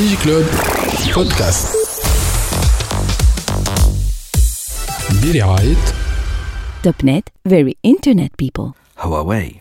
Podcast. Topnet, very internet people. how Huawei.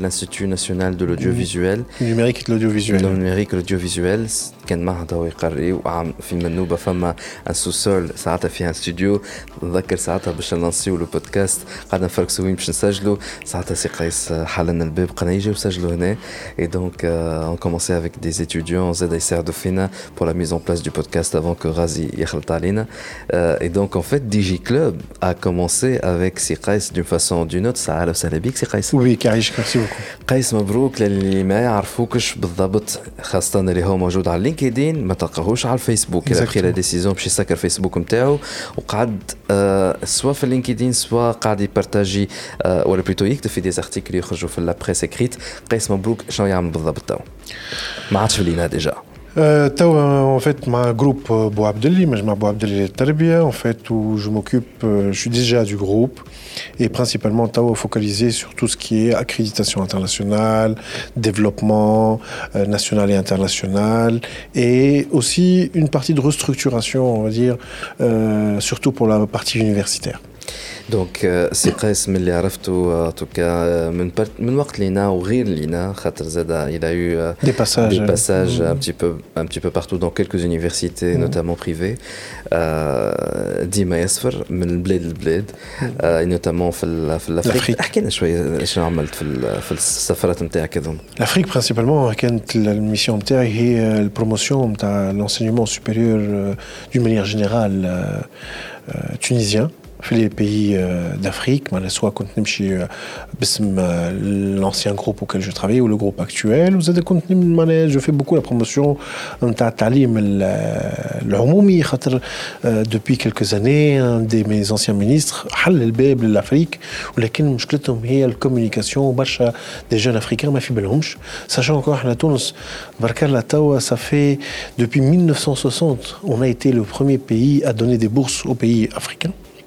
L'Institut national de l'audiovisuel, mm. numérique et de l'audiovisuel. Et a un sous-sol, studio. A un podcast. Il y a un podcast. Il y a un podcast. A un podcast. Il y a un وسهلا بيك سي قيس. Oui, Karish, merci beaucoup. قيس مبروك للي ما يعرفوكش بالضبط خاصة اللي هو موجود على لينكدين ما تلقاهوش على الفيسبوك. إذا Exactement. ديسيزيون باش يسكر فيسبوك نتاعو وقعد آه سوا في اللينكدين سوا قاعد يبارتاجي آه ولا بلوتو يكتب في دي زارتيكل يخرجوا في لا بريس اكريت قيس مبروك. شنو يعمل بالضبط؟ تو ما عادش في لينا ديجا Euh, توا euh, en fait مع جروب بو عبد اللي مجمع بو عبد en fait où je m'occupe euh, je suis déjà du groupe et principalement توا focalisé sur tout ce qui est accréditation internationale, développement euh, national et international et aussi une partie de restructuration on va dire euh, surtout pour la partie universitaire. Donc, Cipraïs, mais il y a eu des passages mm. un petit peu partout dans quelques universités, mm. notamment privées, mm. notamment Afrique. L'Afrique principalement, la mission de est la promotion de l'enseignement supérieur d'une manière générale tunisienne. في لي بيي d'Afrique, ben, soit euh, euh, l'ancien groupe auquel je travaille ou le groupe actuel, vous je fais beaucoup la promotion euh, depuis quelques années, un de mes anciens ministres حل الباب للافريك ولكن مشكلتهم هي الكوميونيكاسيون des jeunes africains ما في sachant que احنا ça fait depuis 1960 on a été le premier pays à donner des bourses aux pays africains.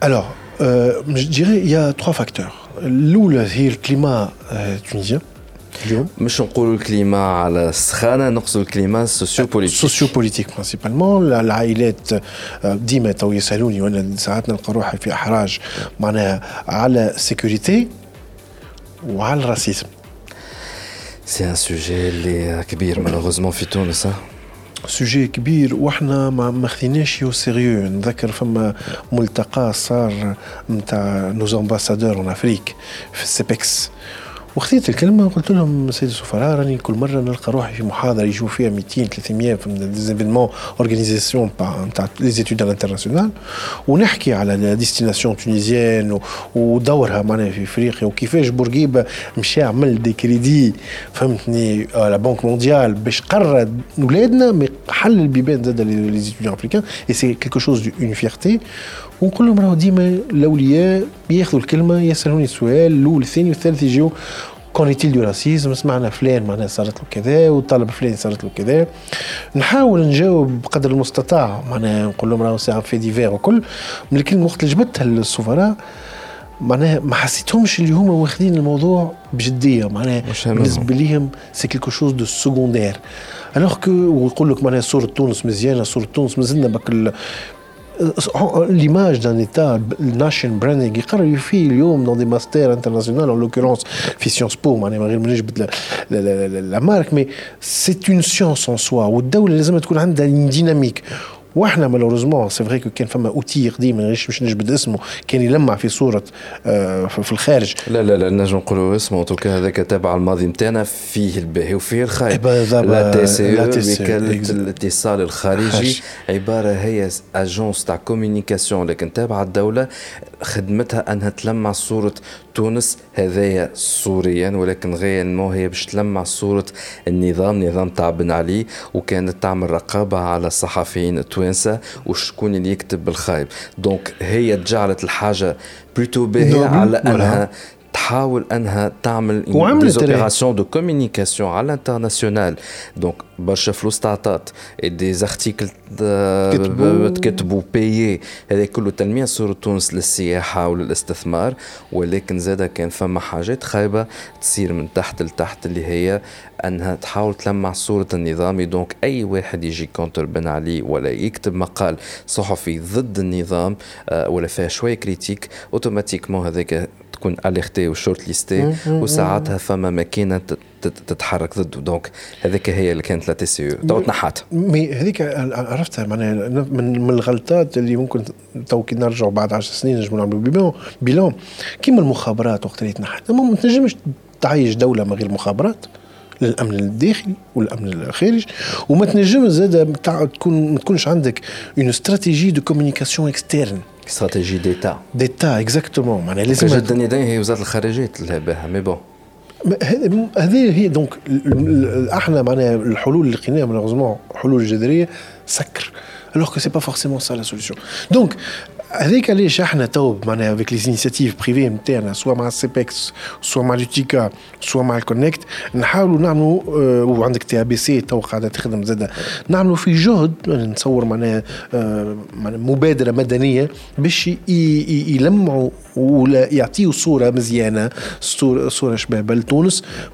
Alors, euh, je dirais qu'il y a trois facteurs. Le climat euh, tunisien. اليوم مش نقولوا الكليما على السخانة نقصوا الكليما سوسيو بوليتيك سوسيو بوليتيك برانسيبالمون العائلات آه، ديما تو يسألوني وأنا ساعات نلقى روحي في إحراج معناها على السيكوريتي وعلى الراسيزم سي ان سوجي اللي كبير مالوغوزمون في تونس ها سوجي كبير وإحنا ما ما خذيناش يو سيريو. نذكر فما ملتقى صار نتاع نوز امباسادور اون افريك في السيبكس. وخذيت الكلمة وقلت لهم سيد السفراء راني كل مرة نلقى روحي في محاضرة يجوا فيها 200 300 في ديزيفينمون اورغانيزاسيون نتاع لي زيتود انترناسيونال ونحكي على ديستيناسيون تونيزيان ودورها معناها في إفريقيا وكيفاش بورقيبة مشى عمل دي كريدي فهمتني آه، لا بنك مونديال باش قرر ولادنا حل البيبان زاد لي زيتوديون افريكان اي سي كيلكو شوز اون فيرتي ونقول لهم راهو ديما الأولياء ياخذوا الكلمة يسألوني السؤال الأول الثاني والثالث يجيو كونيتيل دو راسيزم سمعنا فلان معناها صارت له كذا والطالب فلان صارت له كذا. نحاول نجاوب بقدر المستطاع معناها نقول لهم راهو ساعه في ديفير وكل. لكن وقت اللي جبتها للسفراء معناها ما حسيتهمش اللي هما واخدين الموضوع بجدية معناها. بالنسبة ليهم سي كيلكو شوز دو سكوندير الوغ كو ويقول لك معناها صوره تونس مزيانة صوره تونس مازلنا بك l'image d'un État, Nashin Brenning, il y a eu dans des masters internationaux, en l'occurrence, Sciences Po, la marque, mais c'est une science en soi. Ou d'où les hommes ont une dynamique. وإحنا مالوريزمون سي فري كان فما اوتي قديم مانيش باش نجبد اسمه كان يلمع في صورة آه، في الخارج. لا لا لا نجم نقولوا اسمه توكا هذاك تابع الماضي نتاعنا فيه الباهي وفيه الخايب. لا تي سي الاتصال الخارجي. عبارة هي اجونس تاع كوميونيكاسيون لكن تابعة الدولة خدمتها أنها تلمع صورة تونس هذايا سوريا ولكن غيالمون هي باش تلمع صورة النظام نظام تاع بن علي وكانت تعمل رقابة على الصحفيين التوانسة وشكون اللي يكتب بالخايب. دونك هي تجعلت الحاجة بلوتو باهية على أنها تحاول أنها تعمل des opérations de communication على الانترناسيونال دونك برشا فلوس تعطات دي زارتيكل تكتبوا بيي هذا كله تلميع صورة تونس للسياحة وللاستثمار. ولكن زاد كان فما حاجات خايبة تصير من تحت لتحت اللي هي أنها تحاول تلمع صورة النظام. دونك أي واحد يجي كونتر بن علي ولا يكتب مقال صحفي ضد النظام ولا فيها شوية كريتيك اوتوماتيكمون هذاك تكون اليرتي وشورت ليستي وساعتها فما ماكينة تتحرك ضده. دونك هذيك هي اللي كانت لا تي سي تو تنحات مي هذيك عرفتها معناها من, من الغلطات اللي ممكن تو كي نرجعوا بعد 10 سنين نجموا نعملوا بيلون بيلون. كيما المخابرات وقت اللي تنحت ما تنجمش تعيش دولة من غير مخابرات. للأمن الداخلي والأمن الخارجي. وما تنجمش زاد تكون ما تكونش عندك اون استراتيجي دو كومونيكاسيون اكسترن استراتيجي ديتا ديتا اكزاكتومون معناها لازم جدا يدين هي وزاره الخارجيه بها مي بون هذه هي دونك إحنا معناها الحلول اللي لقيناها مالوغوزمون حلول جذرية سكر. Alors que c'est pas forcément ça la solution. Donc, هذيك علاش إحنا تو معناها افيك لي انيسياتيف بريفي نتاعنا سوا مع السيبكس سوا مع لوتيكا سوا مع الكونكت نحاولوا نعملوا آه وعندك تي بي سي تو قاعدة تخدم زاده نعملوا في جهد نتصور معناها آه مبادره مدنيه باش يلمعوا ولا يعطيوا صوره مزيانه صوره, شبابه لتونس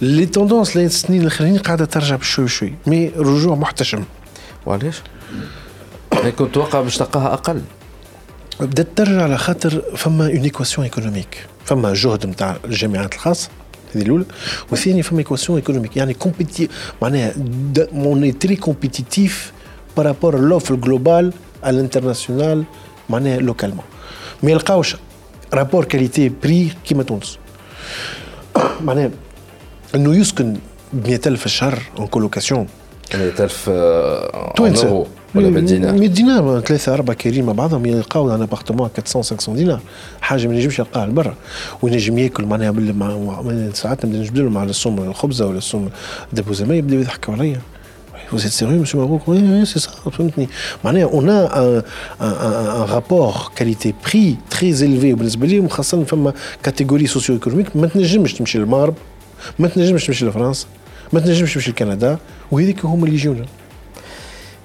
لي توندونس السنين الأخرين قاعدة ترجع بشوي شوي مي رجوع محتشم. وعلاش؟ كنت توقع باش تلقاها أقل. بدات ترجع على خاطر فما اون ايكواسيون ايكونوميك فما جهد نتاع الجامعات الخاصة هذه الأولى والثانية فما ايكواسيون ايكونوميك يعني كومبيتي معناها اون تري كومبيتيتيف بارابور لوف الجلوبال على الانترناسيونال معناها لوكالمون ما يلقاوش رابور كاليتي بري كيما تونس. معناها أنه يسكن ب 100000 في الشهر اون كولوكاسيون 100000 تونسي ولا بالدينار 100 دينار ثلاثة أربعة كريم مع بعضهم يلقاو ان ابارتمون 400 500 دينار. حاجة ما ينجمش يلقاها لبرا. وينجم ياكل معناها مع ساعات نبدا نجبد لهم على السوم الخبزة ولا السوم دبوزة يبداو يضحكوا عليا. Vous êtes sérieux, monsieur Maroc Oui, oui c'est ça. On a un, un, un rapport qualité-prix très élevé. بالنسبة لي وخاصة فما كاتيجوري سوسيو ايكونوميك ما تنجمش تمشي للمغرب. ما تنجمش تمشي لفرنسا ما تنجمش تمشي لكندا وهذيك هما اللي يجونا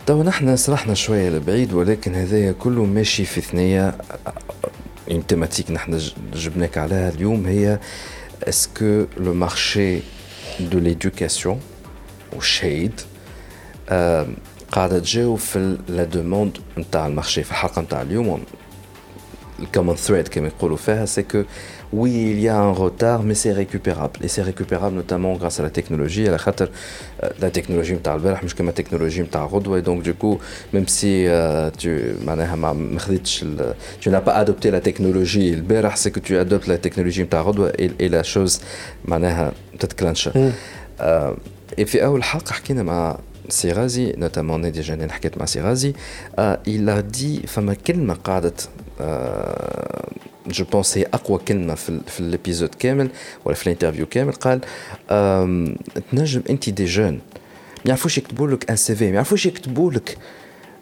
تو نحن سرحنا شوية لبعيد ولكن هذايا كله ماشي في ثنية. اون تيماتيك نحن جبناك عليها اليوم هي اسكو لو مارشي دو ليدوكاسيون والشهيد قاعدة تجاوب في لا دوموند نتاع المارشي في الحلقة نتاع اليوم. common thread comme c'est que oui il y a un retard mais c'est récupérable. Et c'est récupérable notamment grâce à la technologie à la euh, la technologie نتاع البارح مش كما التكنولوجي نتاع donc du coup même si euh, tu n'as pas adopté la technologie c'est que tu adoptes la technologie نتاع غدوه et, la chose معناها تتكلنش في اول حلقه حكينا مع سيغازي notamment نادي جنان حكيت مع سيغازي a dit فما كلمة قعدت جو بونس هي اقوى كلمه في في الابيزود كامل ولا في الانترفيو كامل قال تنجم انت دي جون ما يعرفوش يكتبوا لك ان سي في ما يعرفوش يكتبوا لك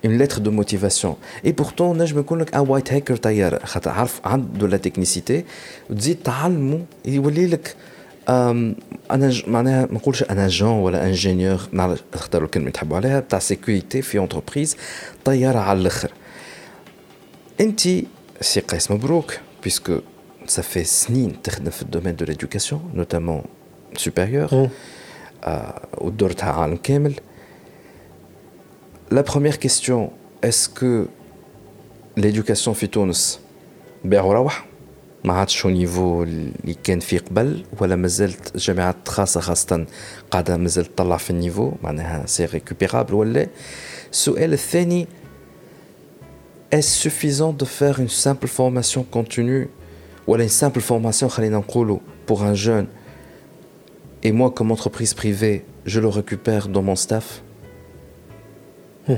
une lettre de motivation. Et pourtant, je me connais un white hacker tailleur, a de la technicité, dit تعلموا يولي لك Je suis un agent ou ingénieur qui la sécurité de l'entreprise. Je suis un agent. Je suis un. Puisque ça fait ans de l'éducation, notamment supérieur. La première question: est-ce que l'éducation est une? ما عادش نيفو اللي كان فيه قبل ولا مازالت الجامعات خاصه قاعده تطلع في النيفو est suffisant de faire une simple formation continue ou une simple formation pour un jeune et moi comme entreprise privée je le récupère dans mon staff hmm.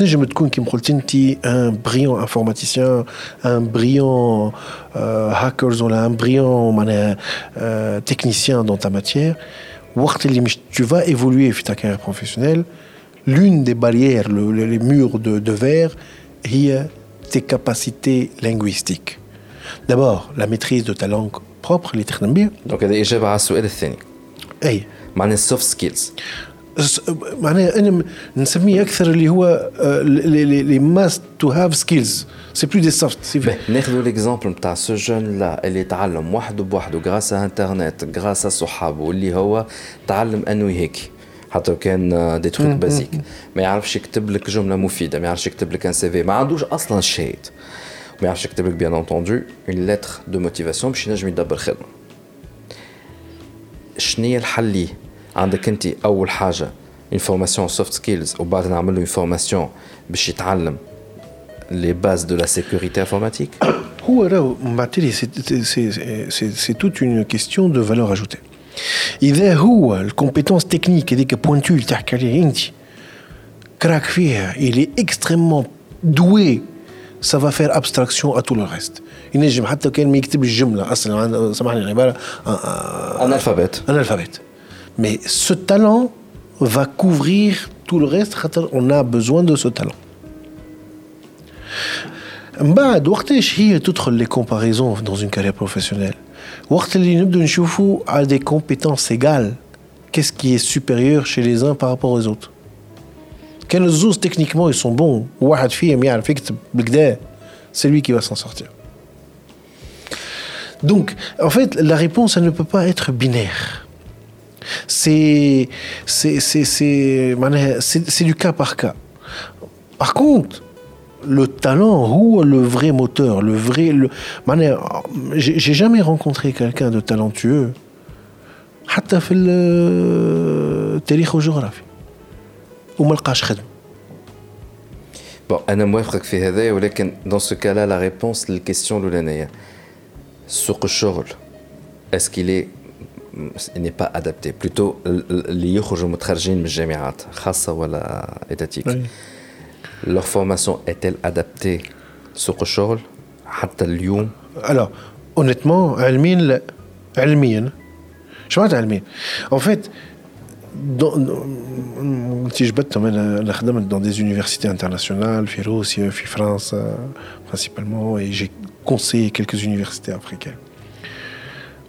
Je me disais que tu es un brillant informaticien, un brillant euh, hacker, un brillant euh, technicien dans ta matière. Si tu vas évoluer dans ta carrière professionnelle, l'une des barrières, les murs de verre, est tes capacités linguistiques. D'abord, la maîtrise de ta langue propre, c'est. Donc, je vais faire tout ce que je des soft skills. Il faut avoir des compétences. Ce n'est plus des soft skills. Ce jeune-là, il a à Internet, grâce à Sohabou, il a appris des choses. Mais a appris un CV. Il a bien entendu une lettre de motivation. عندك انت اول حاجه une formation soft skills au bas d'un une formation باش يتعلم les bases de la sécurité informatique. ou alors c'est toute une question de valeur ajoutée. il est où la compétence technique et que pointu le crack il est extrêmement doué ça va faire abstraction à tout le reste. ينجم حتى كان ما يكتبش جمله اصلا سامحني العباره انا الفابيت انا الفابيت mais ce talent va couvrir tout le reste. On a besoin de ce talent. بعد وقتاش هي تدخل لي كومباريزون dans une carrière professionnelle. وقت اللي نبداو نشوفوا des compétences égales. Qu'est-ce qui est supérieur chez les uns par rapport aux autres? كان الزوز techniquement ils sont bons? C'est lui qui va s'en sortir. Donc en fait la réponse elle ne peut pas être binaire. C'est du cas par cas. Par contre, le talent ou le vrai moteur, le vrai. Le... J'ai jamais rencontré quelqu'un de talentueux. Hatta fil. Euh, Télécho géographie. Ou malqash khedm. Bon, Anna Mouefrak Fihadeh, ou l'aiken, dans ce cas-là, la réponse, la question l'oulanaya. Sur le est-ce qu'il est. Euh, n'est pas adapté. Plutôt, euh, euh, les gens ou étatique. Leur formation est-elle adaptée sur le sol Alors, honnêtement, je ne sais pas. En fait, si je bête dans des universités internationales, en Russie, en France, principalement, et j'ai conseillé quelques universités africaines.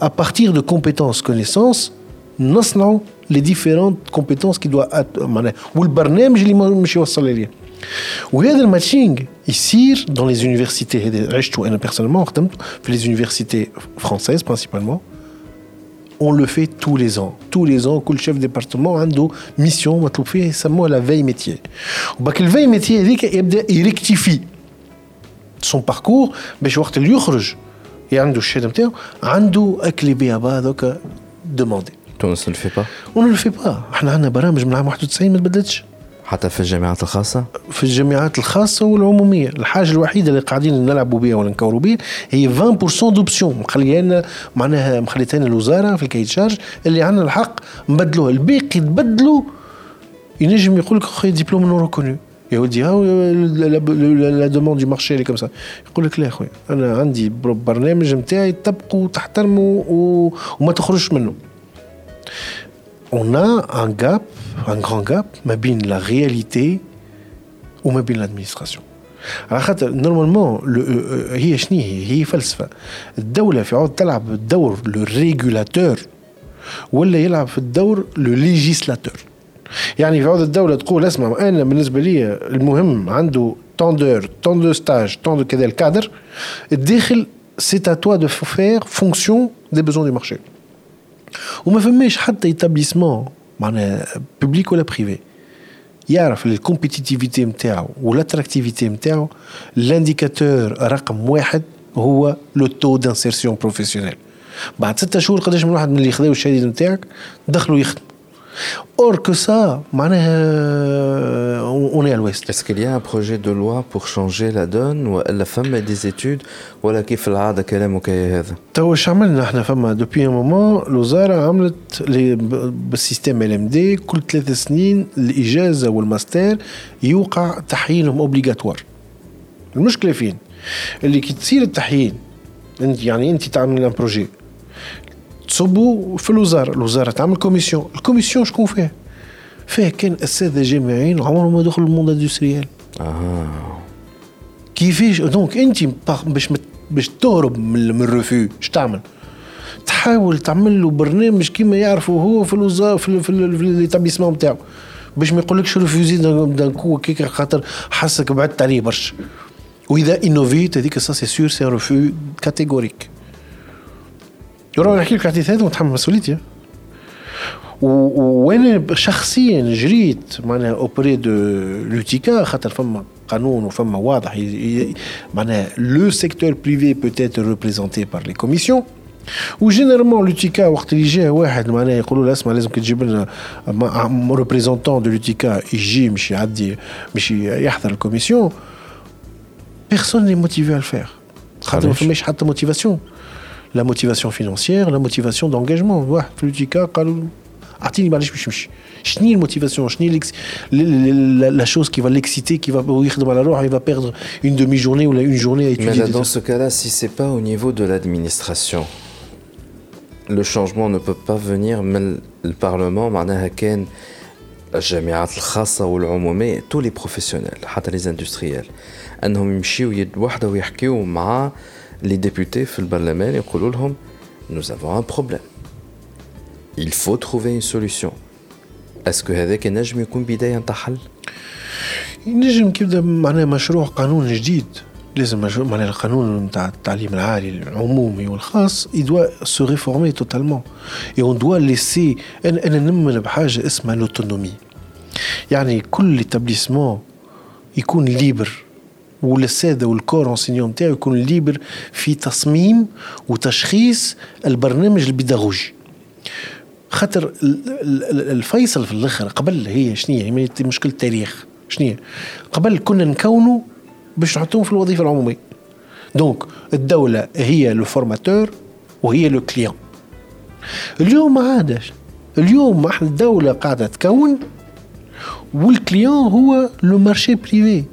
à partir de compétences, connaissances, nous avons les différentes compétences qui doivent être. Ou le barnème, je l'ai dit, وهذا الماتشينغ يصير دون لي زونيفرسيتي هذه عشت وانا بيرسونيلمون خدمت في لي زونيفرسيتي فرونسيز برينسيبالمون on le fait tous les ans. Tous les ans, le chef de département a une mission, on fait la veille métier. Bah, la veille métier, il rectifie son parcours, mais je vais le عنده الشهاده نتاعو عنده اكلي بها هذوك دوموندي. تونس ne le fait pas إحنا عندنا برامج من عام 91 ما تبدلتش. حتى في الجامعات الخاصة؟ في الجامعات الخاصة والعمومية. الحاجة الوحيدة اللي قاعدين نلعبوا بها ولا نكوروا بها هي 20% دوبسيون مخلينا معناها مخليتها الوزارة في الكاي شارج اللي عندنا الحق نبدلوها. الباقي تبدلوا ينجم يقول لك أخويا ديبلوم نو et on dit ah la, demande du marché est comme ça. Il clair on a dit grand gap mais bien la réalité ou mais bien l'administration. Alors normalement le il est ni il يعني في عوض الدولة تقول اسمع أنا بالنسبة لي المهم عنده طون دور طون دو ستاج دو كذا الكادر الداخل سي à toi de faire fonction des besoins marché. وما فماش حتى ايتابليسمون معناها بوبليك ولا بريفي يعرف الكومبيتيتيفيتي نتاعو والاتراكتيفيتي نتاعو الانديكاتور رقم واحد هو لو تو دانسيرسيون بروفيسيونيل بعد ستة شهور قداش من واحد من اللي خذاو الشهادة نتاعك دخلوا يخدموا. Or que ça, on est à l'ouest. Est-ce qu'il y a un projet de loi pour changer la donne ou la femme a des études ولا كيف العادة كلامك هذا؟ تو واش عملنا إحنا فما دوبي ان مومون الوزارة عملت بالسيستم ال ام دي كل ثلاث سنين الإجازة والماستر يوقع تحيينهم اوبليغاتوار. المشكلة فين؟ اللي كي تصير التحيين انت يعني انت تعمل ان بروجي تصبوا في الوزارة. الوزارة تعمل كوميسيون الكوميسيون شكون فيه؟ فيه كان اساتذه جامعيين عمرهم ما دخلوا الموند إندستريال. آه. كيفاش؟ دونك انت باش باش تهرب من الرفو اش تعمل؟ تحاول تعمل له برنامج كيما يعرفوا هو في الوزارة في, في, في نتاعو باش ما يقولكش ريفوزي دان كو كيك خاطر حاسك بعدت عليه برشا. وإذا انوفيت هذيك سا سي سور سي ريفو كاتيجوريك Il y a des choses qui sont très bien. Et si on a un projet auprès de l'UTICA, le secteur privé peut être représenté par les commissions. Ou généralement, l'UTICA, qui est un représentant de l'UTICA, personne n'est motivé à le faire. C'est une motivation la motivation financière, la motivation d'engagement. Chenille motivation, la chose qui va l'exciter, qui va il va perdre une demi-journée ou une journée à étudier. Mais dans ce cas-là, si c'est pas au niveau de l'administration, le changement ne peut pas venir, mais le Parlement, tous les professionnels les industriels انهم يمشيو يد les députés dans le Parlement disent nous avons un problème. Il faut trouver une solution. Est-ce que هذاك نجم يكون بداية حل؟ كيبدا معناها مشروع قانون جديد لازم مشروع معناها القانون نتاع التعليم العالي العمومي والخاص يدوا والساده والكور انسينيون نتاعو يكون ليبر في تصميم وتشخيص البرنامج البيداغوجي. خاطر الفيصل في الآخر قبل هي شنو هي مشكلة تاريخ شنو قبل كنا نكونوا باش نحطوهم في الوظيفة العمومية. دونك الدولة هي لو فورماتور وهي لو كليون اليوم ما عادش اليوم إحنا الدولة قاعدة تكون والكليون هو لو مارشي بريفي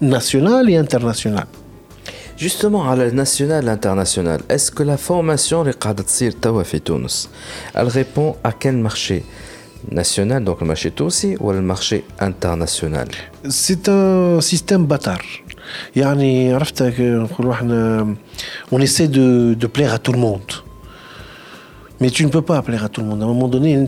national et international. Justement, à la nationale et internationale, est-ce que la formation elle répond à quel marché national, donc le marché aussi, ou le marché international? C'est un système bâtard. on essaie de, de plaire à tout le monde. Mais tu ne peux pas plaire à tout le monde. À un moment donné,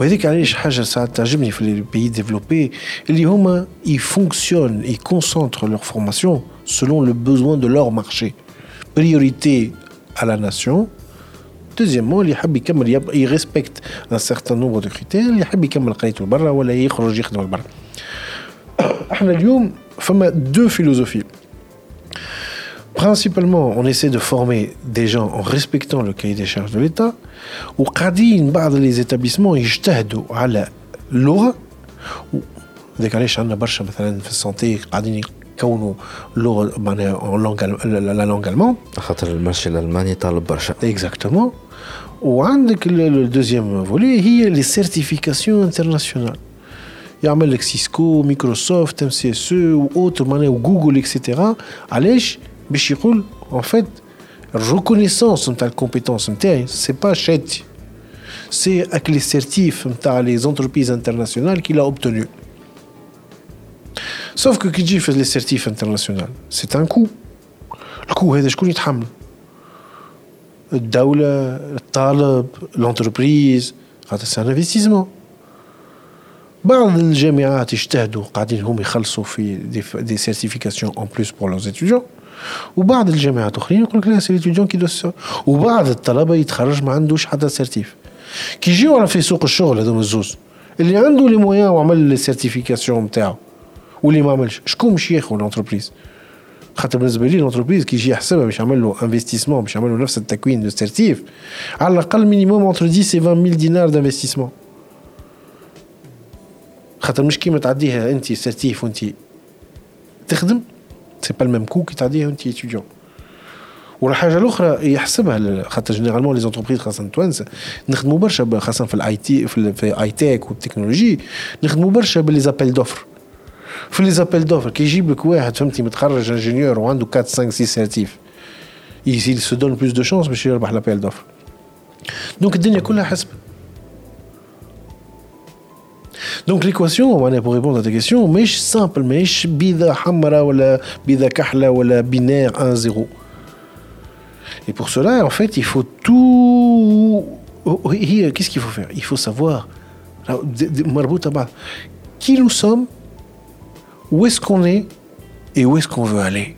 وهذيك علاش حاجه ساعات تعجبني في les pays développés اللي هما ils fonctionnent ils concentrent leur formation selon le besoin de leur marché. Priorité à la nation. Deuxièmement, اللي حاب un certain nombre de critères اللي حاب يكمل فما deux philosophies. Principalement, on essaie de former des gens en respectant le cahier des charges de l'État. Ou quand une part de les établissements, ils t'adou à la Lore. Ou d'aller chercher la part chez certaines en langue allemande. Exactement. Ou le deuxième volet, il y a les certifications internationales. Il Y a Microsoft, Cisco, Microsoft, MCSE, ou autre Google, etc. Mais Chirul, en fait, reconnaissance de la compétence, ce n'est pas chète. C'est avec les certifs, les entreprises internationales qu'il a obtenu. Sauf que qui fait les certifs internationaux C'est un coût. Le coût, c'est qu'on y Le talab, l'entreprise, c'est un investissement. بعض الجامعات يجتهدوا قاعدين هم يخلصوا في دي, دي سيرتيفيكاسيون اون بلوس بور لوز اتيديون وبعض الجامعات أخرين يقول لك لا سي ليتيديون كي وبعض الطلبة يتخرج ما عندوش حتى سيرتيف. كي يجيو على في سوق الشغل هذوما الزوز اللي عنده لي مويان وعمل لي سيرتيفيكاسيون نتاعو واللي ما عملش شكون باش ياخذ لونتربريز خاطر بالنسبة لي لونتربريز كي يجي يحسبها باش يعمل له انفستيسمون باش يعمل له نفس التكوين دو سيرتيف على الأقل مينيموم اونتر 10 و 20 دينار دانفستيسمون خاطر مش كيما تعديها انت سيرتيف وانت تخدم؟ سي با الميم كو كي تعديها وانت اتيديون والحاجة الاخرى يحسبها خاطر جينيرالمون لي زونتربريز خاصه توانسه نخدموا برشا خاصه في الاي تي في الاي تيك والتكنولوجي نخدموا برشا باللي زابيل دوفر في لي زابيل دوفر كي يجيب لك واحد فهمتي متخرج انجينيور وعنده 4 5 6 سيرتيف يزيد سو دون بلوس دو شانس باش يربح لابيل دوفر دونك الدنيا كلها حسبه Donc l'équation, pour répondre à ta question, mais simple, mais bida hamara ou bida kahla ou binaire 1-0. Et pour cela, en fait, il faut tout. Qu'est-ce qu'il faut faire? Il faut savoir qui nous sommes, où est-ce qu'on est et où est-ce qu'on veut aller?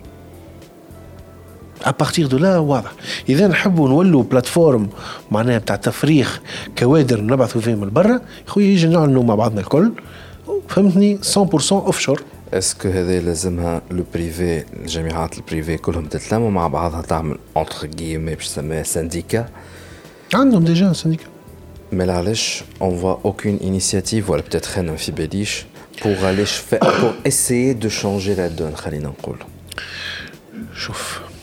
ابارتيغ دو لا واضح إذا نحبوا نولوا بلاتفورم معناها بتاع تفريخ كوادر نبعثوا فيهم لبرا خويا يجي نعلنوا مع بعضنا الكل. فهمتني؟ 100% اوفشور اسكو هذا لازمها لو بريفي الجامعات البريفي كلهم تتلاموا مع بعضها تعمل اونتر كيمي باش تسميها سانديكا عندهم ديجا سانديكا Mais là, on voit aucune initiative, voilà, peut-être في amphibeliche, pour aller faire, pour essayer de changer la donne, نقول. شوف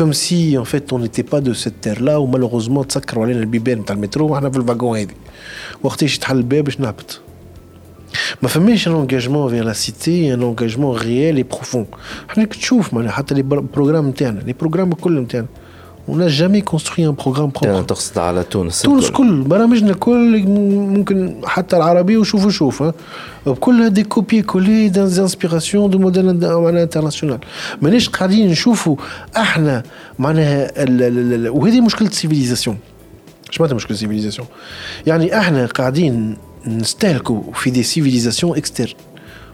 comme si en fait on n'était pas de cette terre-là où malheureusement تسكروا علينا البيبان تاع المترو وحنا في الفاغون هذه وقتاش تحل الباب باش نهبط ما فماش ان انجاجمون فيغ لا سيتي ان انجاجمون ريال اي بروفون حنا كتشوف معناها حتى لي بروغرام نتاعنا لي بروغرام on n'a jamais construit un programme propre. On a des copies collées dans les inspirations du modèle international. On a des civilisations externes.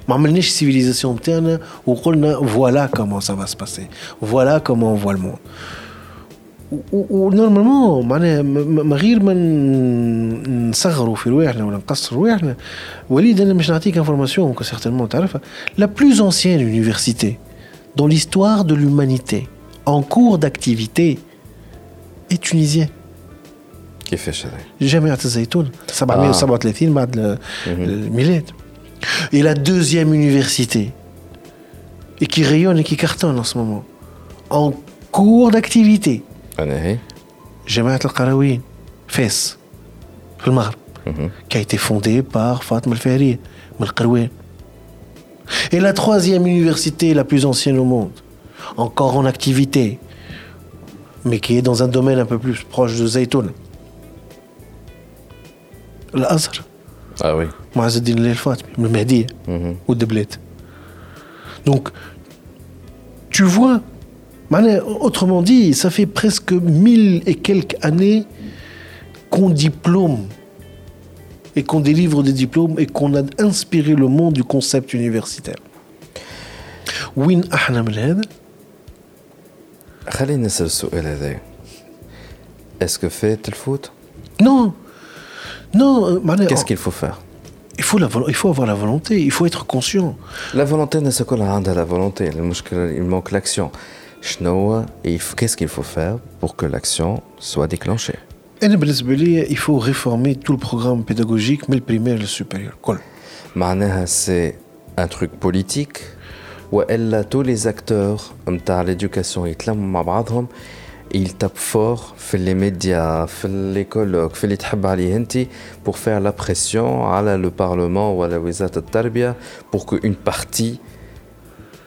On a des civilisations internes où on a des côtés. Voilà comment ça va se passer. Voilà comment on voit le monde. Normalement. La plus ancienne université dans l'histoire de l'humanité en cours d'activité est tunisienne. Et la deuxième université qui rayonne et qui en ce moment en cours d'activité. أنا هي جماعة القرويين فاس qui a été fondée par Fatma El-Fahri, Et la troisième université la plus ancienne au monde, encore en activité, mais qui est dans un domaine un peu plus proche de Zaytoun. L'Azhar. Ah oui. Le Mahdi, mhm. ou Deblet. Donc, tu vois Autrement dit, ça fait presque mille et quelques années qu'on diplôme et qu'on délivre des diplômes et qu'on a inspiré le monde du concept universitaire. وين احنا من هذا؟ خلينا نسال السؤال هذا اسكو فات الفوت؟ نو نو معناها كيس كيل Il faut, la, il faut avoir la volonté, il faut être conscient. La volonté, c'est quoi la volonté il manque l'action et qu'est-ce qu'il faut faire pour que l'action soit déclenchée? Il faut réformer tout le programme pédagogique, mais le primaire et le supérieur. C'est un truc politique? Où tous les acteurs hum, de l'éducation ils tapent fort dans les médias, dans les colloques, dans les pour faire la pression à le Parlement ou à la Wizat Tarbia pour qu'une partie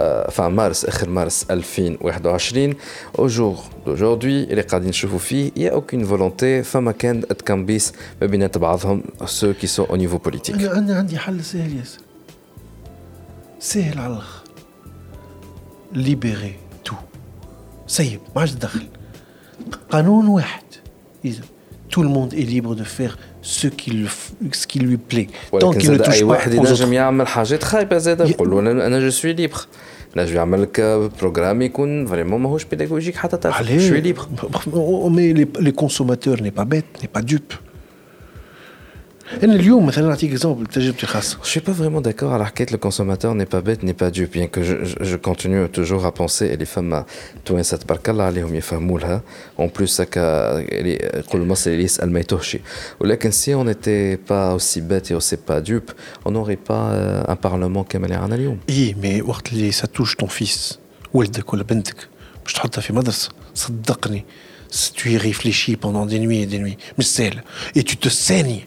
Euh, fin mars, mars 2021, au jour d'aujourd'hui, les il n'y a aucune volonté, femme Kend et Kambis, ceux qui sont au niveau politique ce qui, ce qui lui plaît. Tant qu'il ne touche pas aux autres. Je suis libre. Là, je vais faire le programme vraiment pédagogique. Je suis libre. Oh, mais les, consommateurs n'est pas bête, n'est pas dupe. Je ne suis pas vraiment d'accord à l'arquette, le consommateur n'est pas bête, n'est pas Dieu, bien que je, continue toujours à penser, et les femmes, ah, à hein. en plus, ça si on n'était pas aussi bête et aussi pas dupe, on n'aurait pas euh, un parlement comme les Analium. Oui, mais ça touche ton fils, ولدك ولا بنتك باش تحطها في مدرسه صدقني tu y réfléchis pendant des nuits et des nuits, mais et tu te saignes.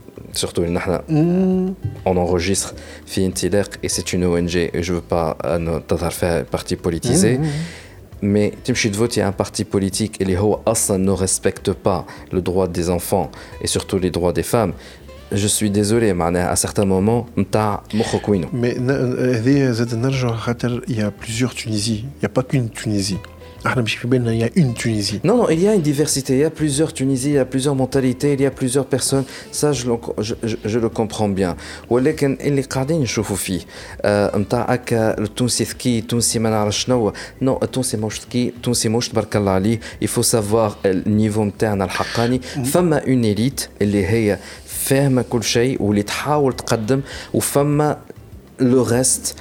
surtout on enregistre Fintilek et c'est une ONG et je veux pas faire parti politisé mais Timchid Vote il y a un parti politique et les Assa ne respecte pas le droit des enfants et surtout les droits des femmes. Je suis désolé mais à certains moments mais il y a plusieurs Tunisies. Il n'y a pas qu'une Tunisie ah, hein, il y a une Tunisie. Non, non, il y a une diversité. Il y a plusieurs Tunisies, il y a plusieurs mentalités, il y a plusieurs personnes. Ça, je le comprends bien. Mais il y a des choses qui sont très différentes. Il faut savoir euh, le niveau interne. Il y a une élite qui est ferme à tout le monde, qui est en train de se faire. Et le reste,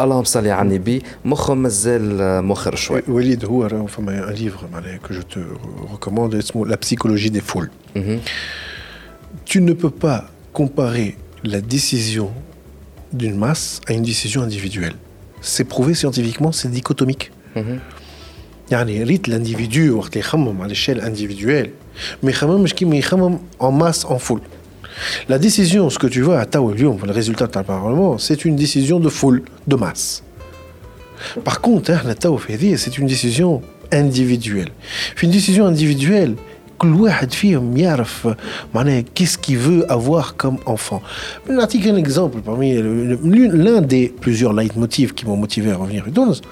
اللهم صل على النبي مخه مازال مخر شوي وليد هو راه فما ان ليفغ tu ne peux pas comparer la décision d'une masse à une décision individuelle. C'est prouvé scientifiquement, c'est dichotomique. Mm-hmm. L'individu, à l'échelle individuelle, mais en masse, en foule. La décision, ce que tu vois à Taoulium, le résultat d'un parlement, c'est une décision de foule, de masse. Par contre, hein, c'est une décision individuelle. Une décision individuelle, qu'est-ce qu'il veut avoir comme enfant? Un exemple parmi l'un des plusieurs leitmotifs qui m'ont motivé à revenir? À Tunis.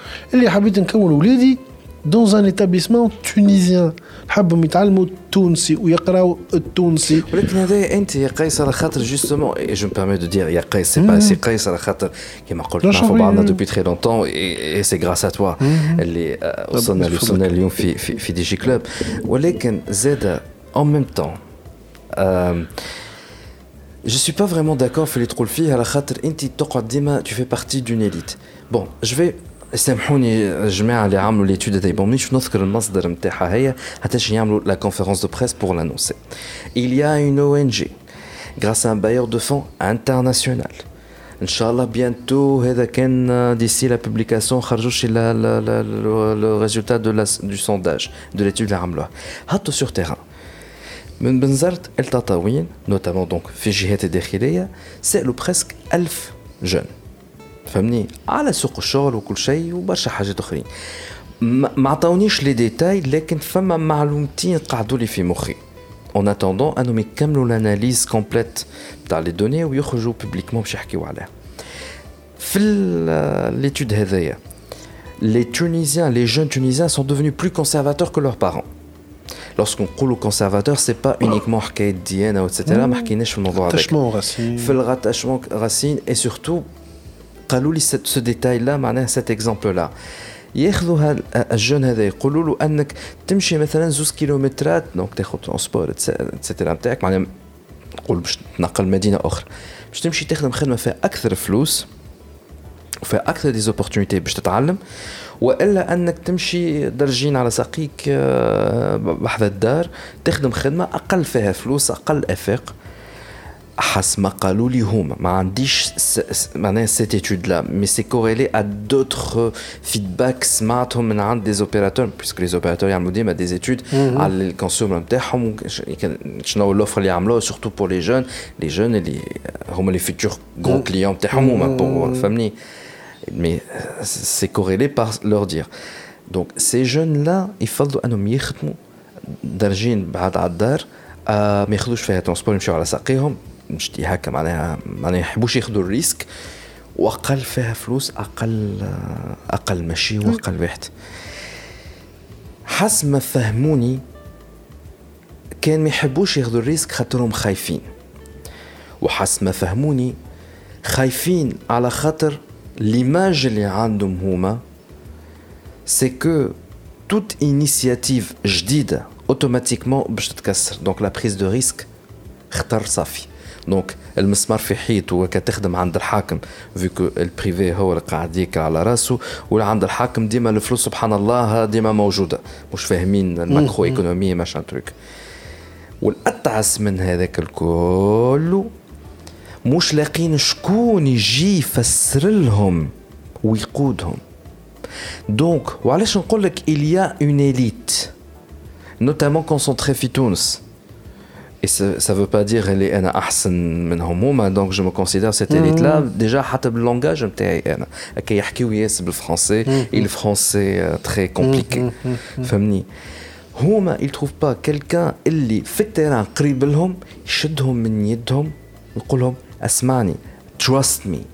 Dans un établissement tunisien. حبهم يتعلموا التونسي ويقراوا التونسي ولكن هذا انت يا قيس على خاطر جوستومون جو بيرمي دو دير يا قيس سي با سي قيس على خاطر كما قلت نعرفوا بعضنا دوبي تري suis pas vraiment d'accord, à tu fais partie d'une élite. Bon, je vais سامحوني الجماعه اللي عملوا ليتود هذايا بون مانيش نذكر المصدر نتاعها هي حتى يعملوا لا كونفيرونس دو بريس بور لانونسي il y a une ONG grâce à un bailleur de fonds international Inch'Allah, bientôt, d'ici la publication, le résultat du sondage, de l'étude de la sur terrain. من بنزرت التطاوين نوتامون دونك في الجهات الداخليه سالوا بريسك 1000 جون فهمني؟ على سوق الشغل وكل شيء وبرشا حاجات اخرين ما عطاونيش لي ديتاي لكن فما معلومتين قعدوا لي في مخي. En attendant انهم يكملوا l'analyse complète تاع لي دوني ويخرجوا publiquement باش يحكيوا عليها. في l'étude les jeunes tunisiens sont devenus plus conservateurs que leurs parents. Lorsqu'on coule au conservateur c'est pas uniquement etc ما racine et surtout قالوا لي ce détail là معناها cet exemple là ياخذوا الجون هذا يقولوا له أنك تمشي مثلا زوز كيلومترات دونك تاخذ ترونسبور اتسيتيرا نتاعك معناها نقول باش تنقل مدينة أخرى. باش تمشي تخدم خدمه فيها أكثر فلوس وفيها أكثر ديزوبورتونيتي باش تتعلم وإلا أنك تمشي درجين على ساقيك بحذا الدار تخدم خدمه أقل فيها فلوس أقل إفاق. حسب قالوا لي هما ما عنديش étude mais c'est corrélé à d'autres feedbacks سمعتهم des opérateurs puisque les opérateurs يعملوا ديما des études. على الكونسيومر نتاعهم شنو l'offre اللي surtout pour les jeunes. Les jeunes euh, hum, les futurs gros mm. clients hum, mm-hmm. pour euh, mais euh, c'est corrélé par leur dire. Donc ces jeunes là يفضلوا انهم يخدموا دارجين بعد على الدار نشتي هكا معناها معناها يحبوش ياخذوا الريسك وأقل فيها فلوس أقل أقل ماشي وأقل واحد حسب ما فهموني كان ما يحبوش ياخذوا الريسك خاطرهم خايفين. وحسب ما فهموني خايفين على خاطر ليماج اللي عندهم هما سي كو توت انيسياتيف جديدة اوتوماتيكمون باش تتكسر. دونك لا بريز دو ريسك اختار صافي. دونك المسمار في حيط وكتخدم عند الحاكم فيكو البريفي هو اللي قاعد ياكل على راسه ولا عند الحاكم ديما الفلوس سبحان الله ديما موجودة. مش فاهمين الماكرو ايكونومي ماشان تروك والأتعس من هذاك الكل مش لاقين شكون يجي يفسر لهم ويقودهم. دونك وعلاش نقول لك إليا اون إليت نوتامون كونسونتري في تونس. Et ça ne veut pas dire elle est ahsan hein, donc je me considère cette élite-là. Mm. Déjà, le langage, le français, mm, mm. et le français euh, très compliqué. فهمني هما ils trouvent pas quelqu'un اللي في التيران قريب لهم يشدهم من يدهم يقول لهم اسمعني trust me.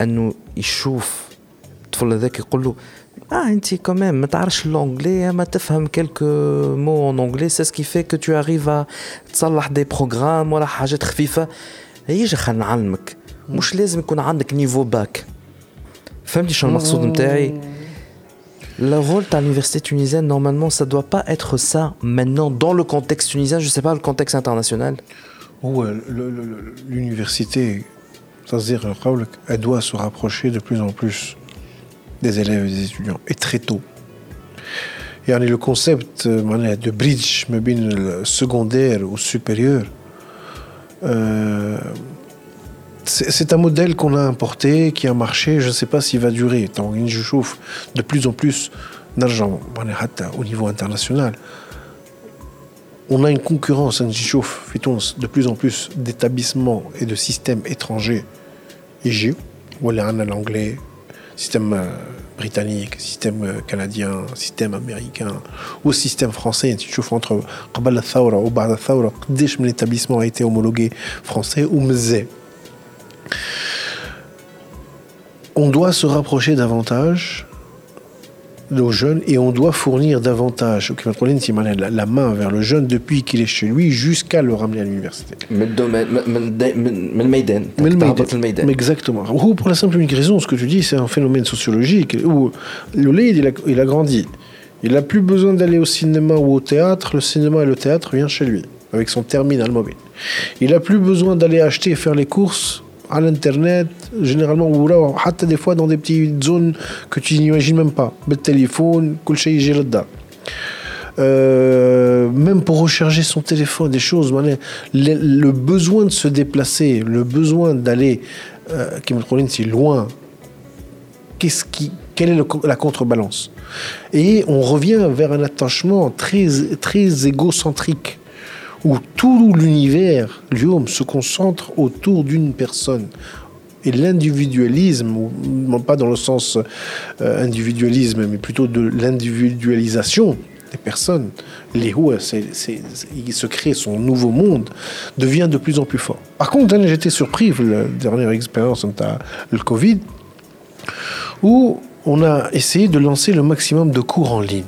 انه يشوف الطفل هذاك يقول له Ah, tu quand même, tu l'anglais, tu comprends quelques mots en anglais, c'est ce qui fait que tu arrives à des programmes ولا حاجات خفيفة. يجي خلينا نعلمك مش لازم يكون عندك نيفو باك. فهمتي شنو المقصود نتاعي؟ Le rôle de l'université tunisienne, normalement, ça ne doit pas être ça maintenant dans le contexte tunisien, je ne sais pas le contexte international. Ouais, l'université euh, elle doit se rapprocher de plus en plus des élèves et des étudiants, et très tôt. Et le concept euh, de bridge, le euh, secondaire ou supérieur, c'est un modèle qu'on a importé, qui a marché, je ne sais pas s'il va durer. Tant je chauffe de plus en plus d'argent, au niveau international. On a une concurrence, hein, de plus en plus d'établissements et de systèmes étrangers EGU, ou en anglais, système euh, britannique, système euh, canadien, système américain, ou système français, et tu entre Kabbalah Thaura ou Bada Thaura, dès que l'établissement a été homologué français ou Mzé. On doit se rapprocher davantage nos jeunes et on doit fournir davantage la main vers le jeune depuis qu'il est chez lui jusqu'à le ramener à l'université. Exactement. Pour la simple raison, ce que tu dis, c'est un phénomène sociologique où le il a grandi. Il n'a plus besoin d'aller au cinéma ou au théâtre. Le cinéma et le théâtre viennent chez lui avec son terminal mobile. Il n'a plus besoin d'aller acheter et faire les courses à l'internet, généralement, ou حتى des fois dans des petites zones que tu n'imagines même pas. Téléphone, tout euh, même pour recharger son téléphone, des choses, le, besoin de se déplacer, le besoin d'aller, qui euh, me si loin, qu'est-ce qui, quelle est la contrebalance? Et on revient vers un attachement très, très égocentrique où tout l'univers, l'homme, se concentre autour d'une personne. Et l'individualisme, pas dans le sens euh, individualisme, mais plutôt de l'individualisation des personnes, les c'est- il se crée son nouveau monde, devient de plus en plus fort. Par contre, hein, j'étais surpris, la dernière expérience, le Covid, où on a essayé de lancer le maximum de cours en ligne.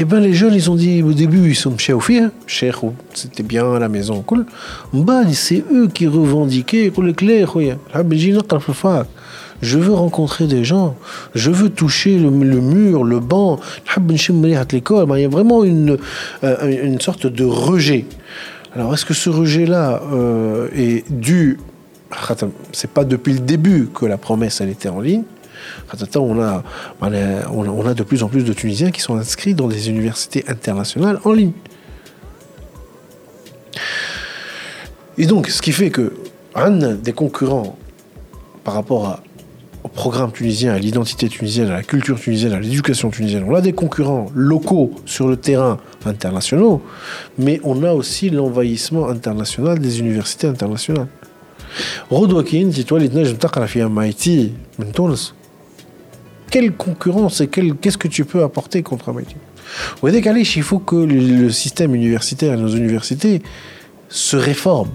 Eh bien, les jeunes, ils ont dit au début, ils sont chéoufis, hein. cher, c'était bien à la maison. Bah, c'est eux qui revendiquaient le clair. Ah, je veux rencontrer des gens, je veux toucher le, mur, le banc. Ah, ben, ben, il y a vraiment une, euh, une sorte de rejet. Alors, est-ce que ce rejet-là euh, est dû. Ah, c'est pas depuis le début que la promesse elle était en ligne, on, a, on a de plus en plus de Tunisiens qui sont inscrits dans des universités internationales en ligne. Et donc, ce qui fait que un des concurrents par rapport au programme tunisien, à l'identité tunisienne, à la culture tunisienne, à l'éducation tunisienne, on a des concurrents locaux sur le terrain internationaux, mais on a aussi l'envahissement international des universités internationales. Rodwakin, toi, la fille MIT, quelle concurrence et qu'est-ce que tu peux apporter contre un métier Wedek Kalish, il faut que le système universitaire et nos universités se réforment.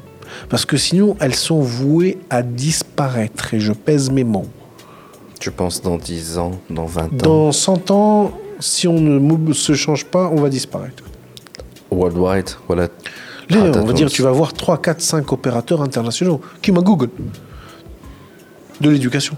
Parce que sinon, elles sont vouées à disparaître. Et je pèse mes mots. Tu penses dans 10 ans, dans 20 ans? Dans 100 ans, si on ne se change pas, on va disparaître. Worldwide, voilà. Ah, on va dire, tu vas avoir 3, 4, 5 opérateurs internationaux. Qui m'a Google? De l'éducation.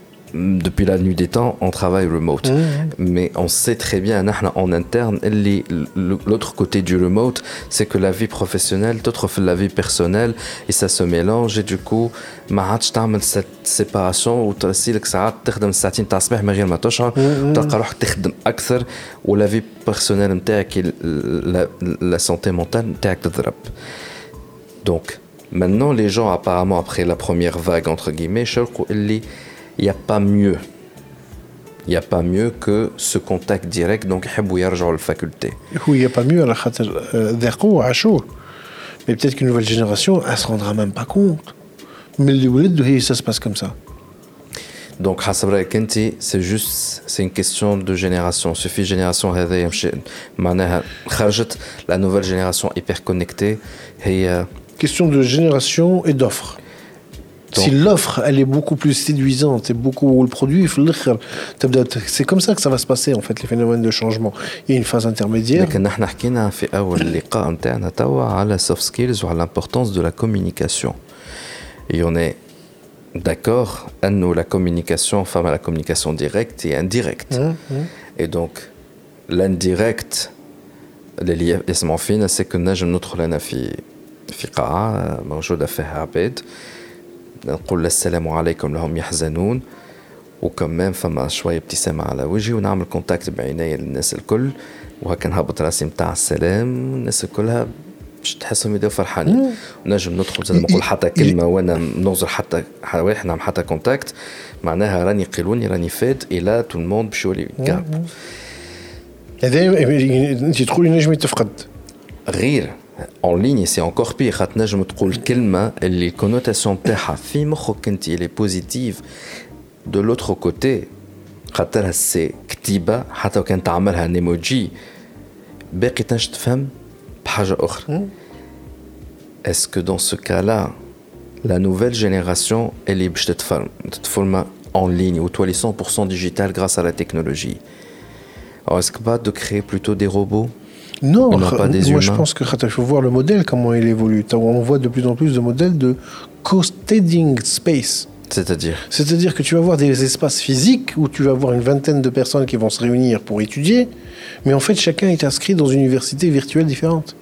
depuis la nuit des temps, on travaille remote. Mais on sait très bien, en interne, l'autre côté du remote, c'est que la vie professionnelle, d'autres la vie personnelle, et ça se mélange, et du coup, ma cette séparation, ou ou la vie personnelle, la santé mentale, donc, maintenant, les gens, apparemment, après la première vague, entre guillemets, il n'y a pas mieux. Il n'y a pas mieux que ce contact direct, donc il y a la faculté. Oui, il n'y a pas mieux, à euh, chaud. Mais peut-être qu'une nouvelle génération, elle ne se rendra même pas compte. Mais ça se passe comme ça. Donc, c'est juste c'est une question de génération. Il suffit génération la nouvelle génération hyper connectée. Euh, question de génération et d'offres. Si l'offre, elle est beaucoup plus séduisante et beaucoup où le produit, c'est comme ça que ça va se passer en fait les phénomènes de changement. Il y a une phase intermédiaire. لكن نحن حكينا في أول لقاء نتاعنا توا على soft skills وعلى l'importance de la communication. Et on est d'accord, nous la communication, femme à la communication directe et indirecte. Hein, hein. Et donc l'indirect, اللي يسمعوا فينا سي كنا نجم ندخل انا في في قاعه موجوده فيها عباد نقول السلام عليكم لهم يحزنون. وكمان فما شوية ابتسامة على وجهي ونعمل كونتاكت بعيني للناس الكل. وهكا نهبط راسي متاع السلام والناس كلها باش تحسهم يبداو فرحانين. ونجم ندخل زي ما نقول حتى كلمة وأنا نوزر حتى واحد نعمل حتى كونتاكت معناها راني قيلوني راني فات إلى تو الموند باش يولي يقرب Et دايما أنت تقولي نجم تفقد. غير. en ligne, c'est encore pire. Ratna, je me trouve kelma, les connotations taha, fimokhokenti, elle est. De l'autre côté, ratna, c'est ktiba, hatokent amal, un emoji, bekitan shtfem, page ochre. Hmm. Est-ce que dans ce cas-là, la nouvelle génération, elle est bchtetfem, en ligne, ou toi, les 100% digital grâce à la technologie? Est-ce que pas de créer plutôt des robots? Non, Et non pas des moi je pense que il faut voir le modèle, comment il évolue. On voit de plus en plus de modèles de co-steading space. C'est-à-dire C'est-à-dire que tu vas avoir des espaces physiques où tu vas avoir une vingtaine de personnes qui vont se réunir pour étudier, mais en fait chacun est inscrit dans une université virtuelle différente.